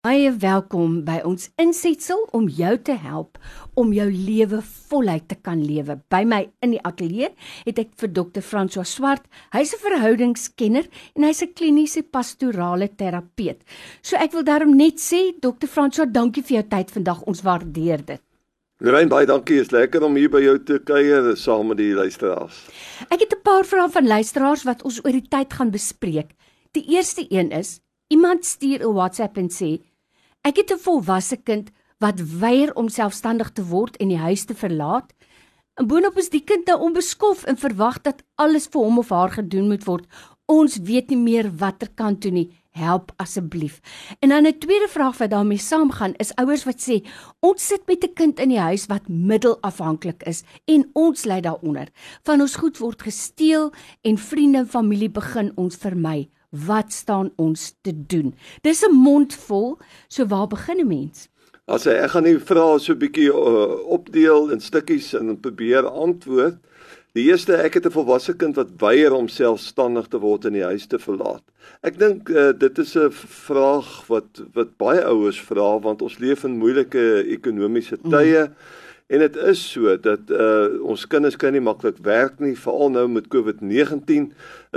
Baie welkom by ons insetsel om jou te help om jou lewe voluit te kan lewe. By my in die ateljee het ek vir Dr. François Swart. Hy's 'n verhoudingskenner en hy's 'n kliniese pastorale terapeut. So ek wil daarom net sê Dr. François, dankie vir jou tyd vandag. Ons waardeer dit. Lorraine, baie dankie. Is lekker om hier by jou te kuier saam met die luisteraars. Ek het 'n paar vrae van luisteraars wat ons oor die tyd gaan bespreek. Die eerste een is: iemand stuur 'n WhatsApp en sê Ek het 'n volwasse kind wat weier om selfstandig te word en die huis te verlaat. En boonop is die kind nou onbeskof en verwag dat alles vir hom of haar gedoen moet word. Ons weet nie meer watter kant toe nie. Help asseblief. En dan 'n tweede vraag wat daarmee saamgaan is ouers wat sê ons sit met 'n kind in die huis wat middelafhanklik is en ons lê daaronder. Van ons goed word gesteel en vriende en familie begin ons vermy wat staan ons te doen? Dis 'n mond vol, so waar begin 'n mens? As ek, ek gaan die vrae so 'n bietjie uh, opdeel in stukkies en probeer antwoord. Die eerste, ek het 'n volwasse kind wat weier om selfstandig te word en die huis te verlaat. Ek dink uh, dit is 'n vraag wat wat baie ouers vra want ons leef in moeilike ekonomiese tye. Mm. En dit is so dat uh ons kinders kan nie maklik werk nie, veral nou met COVID-19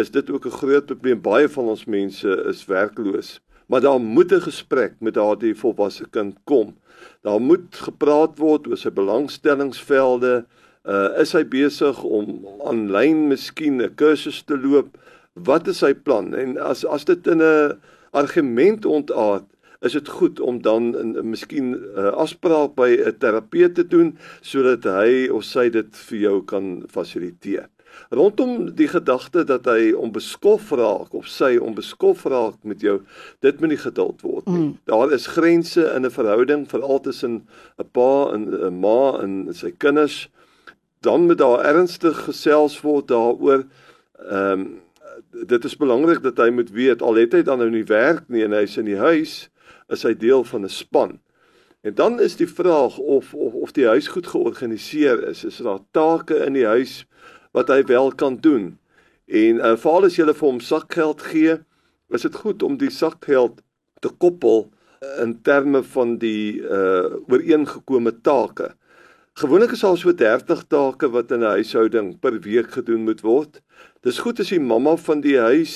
is dit ook 'n groot probleem. Baie van ons mense is werkloos. Maar daar moet 'n gesprek met daardie volwasse kind kom. Daar moet gepraat word oor sy belangstellingsvelde. Uh is hy besig om aanlyn miskien 'n kursus te loop? Wat is sy plan? En as as dit in 'n argument ontaard is dit goed om dan 'n miskien 'n uh, afspraak by 'n terapeut te doen sodat hy of sy dit vir jou kan fasiliteer. Rondom die gedagte dat hy onbeskof raak of sy onbeskof raak met jou, dit moet nie geduld word nie. Mm. Daar is grense in 'n verhouding veral tussen 'n pa en 'n ma en sy kinders. Dan moet daar ernstig gesels word daaroor. Ehm um, dit is belangrik dat hy moet weet al het hy dan nou nie werk nie en hy's in die huis, is hy deel van 'n span. En dan is die vraag of of of die huis goed georganiseer is. Is daar take in die huis wat hy wel kan doen? En uh, veral as jy vir hom sakgeld gee, is dit goed om die sakgeld te koppel in terme van die uh ooreengekome take. Gewoonlik is daar so 30 take wat in 'n huishouding per week gedoen moet word. Dis goed as die mamma van die huis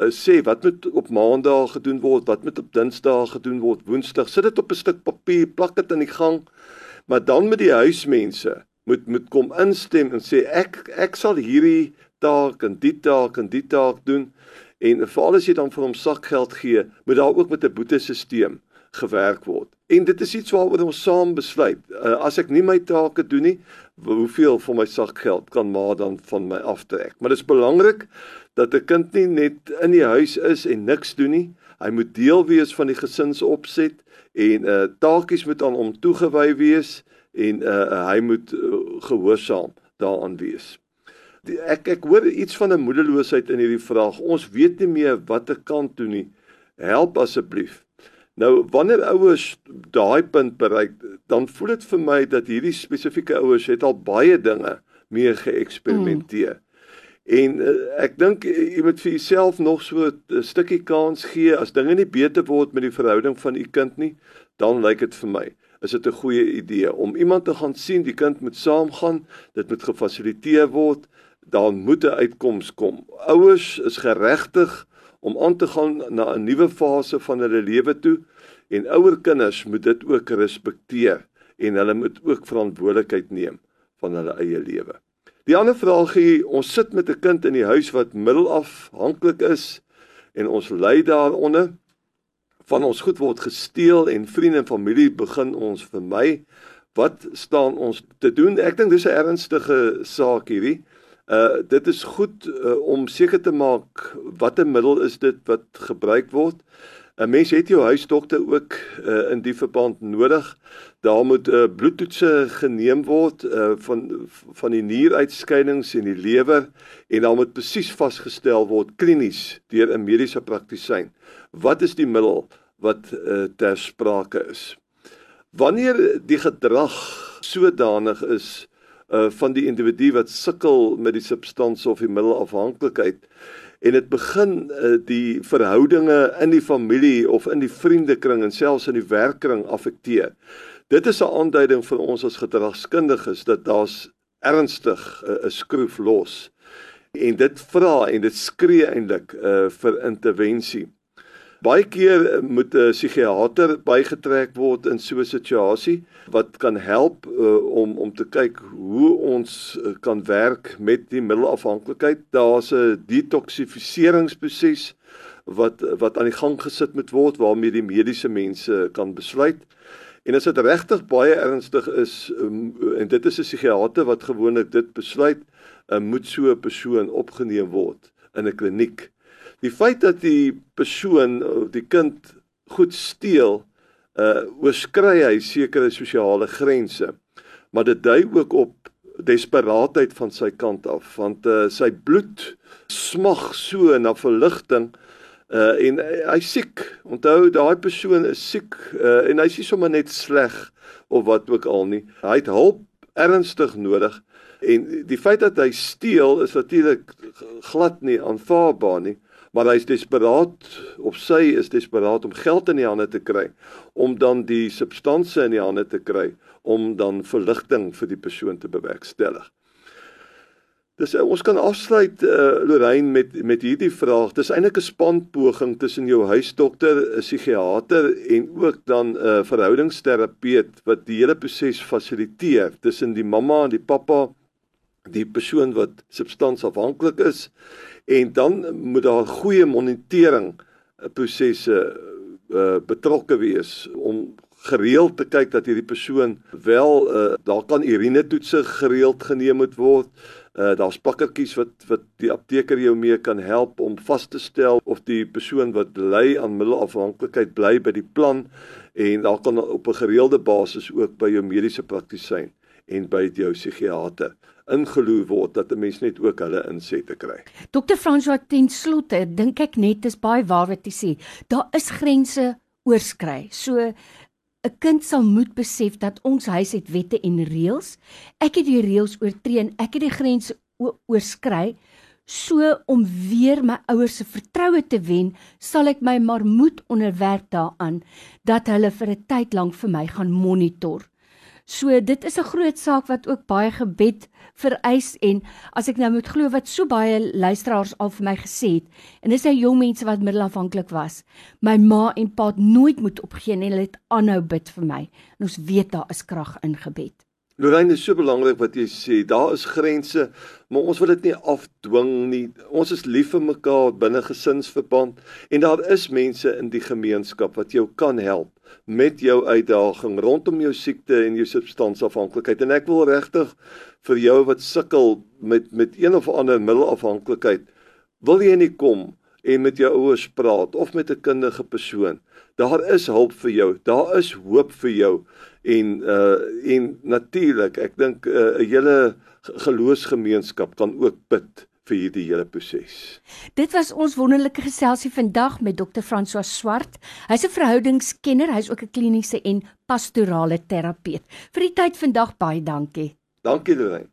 uh, sê wat moet op maandag gedoen word, wat moet op dinsdag gedoen word, woensdag. Sit dit op 'n stuk papier, plak dit in die gang. Maar dan met die huismense moet moet kom instem en sê ek ek sal hierdie taak en die taak en die taak doen. En veral as jy dan vir hom sakgeld gee, moet daar ook met 'n boetesisteem gewerk word. En dit is iets waaroor ons saam besluit. Uh, as ek nie my take doen nie, hoeveel van my sakgeld kan ma dan van my aftrek? Maar dit is belangrik dat 'n kind nie net in die huis is en niks doen nie. Hy moet deel wees van die gesinsopset en uh taakies moet aan hom toegewy wees en uh hy moet uh, gehoorsaam daaraan wees. Die, ek ek hoor iets van 'n moedeloosheid in hierdie vraag. Ons weet nie meer watter kant toe nie. Help asseblief. Nou wanneer ouers daai punt bereik, dan voel dit vir my dat hierdie spesifieke ouers het al baie dinge mee geëksperimenteer. Mm. En uh, ek dink eh, jy moet vir jouself nog so 'n stukkie kans gee as dinge nie beter word met die verhouding van u kind nie, dan lyk dit vir my is dit 'n goeie idee om iemand te gaan sien, die kind moet saamgaan, dit moet gefasiliteer word, dan moet 'n uitkoms kom. Ouers is geregtig om aan te gaan na 'n nuwe fase van hulle lewe toe en ouer kinders moet dit ook respekteer en hulle moet ook verantwoordelikheid neem van hulle eie lewe. Die ander vraagie, ons sit met 'n kind in die huis wat middelafhanklik is en ons ly daaronder van ons goed word gesteel en vriende en familie begin ons vermy. Wat staan ons te doen? Ek dink dis 'n ernstige saak hierdie. Uh dit is goed uh, om seker te maak watter middel is dit wat gebruik word. 'n Mens het jou huisdokter ook uh, in die verband nodig. Daar moet uh, bloedtoetse geneem word uh, van van die nieruitskeidings en die lewer en dan moet presies vasgestel word klinies deur 'n mediese praktisyn. Wat is die middel wat uh, ter sprake is? Wanneer die gedrag sodanig is uh, van die individu wat sukkel met die substansie of die middelafhanklikheid en dit begin uh, die verhoudinge in die familie of in die vriendekring en selfs in die werkkring affekteer. Dit is 'n aanduiding vir ons as gedragskundiges dat daar's ernstig eh, 'n uh, skroef los. En dit vra en dit skree eintlik uh, vir intervensie. Baie keer eh, moet 'n psigiater bygetrek word in so 'n situasie wat kan help uh, om om te kyk hoe ons uh, kan werk met die middelafhanklikheid. Daar's 'n detoksifiseringsproses wat wat aan die gang gesit moet word waarmee die mediese mense kan besluit. En as dit regtig baie ernstig is um, en dit is 'n psigiater wat gewoonlik dit besluit, uh, moet so 'n persoon opgeneem word in 'n kliniek. Die feit dat die persoon of die kind goed steel, uh oorskry hy sekere sosiale grense. Maar dit dui ook op desperaatheid van sy kant af, want uh sy bloed smag so na verligting uh en hy siek. Onthou daai persoon is siek uh en hy's nie sommer net sleg of wat ook al nie. Hy het hulp ernstig nodig en die feit dat hy steel is natuurlik glad nie aanvaarbaar nie maar hy is desperaat of sy is desperaat om geld in die hande te kry om dan die substansie in die hande te kry om dan verligting vir die persoon te bewerkstellig. Dis uh, ons kan afsluit uh, Lorraine met met hierdie vraag. Dis eintlik 'n spanpoging tussen jou huisdokter, 'n psigiater en ook dan 'n uh, verhoudingsterapeut wat die hele proses fasiliteer tussen die mamma en die pappa, die persoon wat substansafhanklik is en dan moet daar goeie monitering eh, prosesse uh, betrokke wees om gereeld te kyk dat hierdie persoon wel uh, daar kan urine toetse gereeld geneem moet word. Uh, daar's pakkertjies wat wat die apteker jou mee kan help om vas te stel of die persoon wat ly aan middelafhanklikheid bly by die plan en daar kan op 'n gereelde basis ook by jou mediese praktisyn en by jou psigiater ingeloer word dat 'n mens net ook hulle insette kry. Dr. François ten slotte, dink ek net is baie waar wat jy sê. Daar is grense oorskry. So 'n kind sal moet besef dat ons huis het wette en reëls. Ek het die reëls oortree en ek het die grense oorskry. So om weer my ouers se vertroue te wen, sal ek my maar moet onderwerp daaraan dat hulle vir 'n tyd lank vir my gaan monitor. So dit is 'n groot saak wat ook baie gebed vereis en as ek nou moet glo wat so baie luisteraars al vir my gesê het en dis hy jong mense wat middelafhanklik was. My ma en pa het nooit moet opgee en hulle het aanhou bid vir my. En ons weet daar is krag in gebed. Lorraine is so belangrik wat jy sê. Daar is grense, maar ons wil dit nie afdwing nie. Ons is lief vir mekaar binne gesinsverband en daar is mense in die gemeenskap wat jou kan help met jou uitdaging rondom jou siekte en jou substansafhanklikheid. En ek wil regtig vir jou wat sukkel met met een of ander middelafhanklikheid, wil jy nie kom en met jou ouers praat of met 'n kundige persoon. Daar is hulp vir jou. Daar is hoop vir jou en uh en natuurlik, ek dink uh, 'n uh, hele geloofsgemeenskap kan ook bid vir hierdie hele proses. Dit was ons wonderlike geselsie vandag met Dr. François Swart. Hy's 'n verhoudingskenner, hy's ook 'n kliniese en pastorale terapeut. Vir die tyd vandag baie dankie. Dankie Lorraine.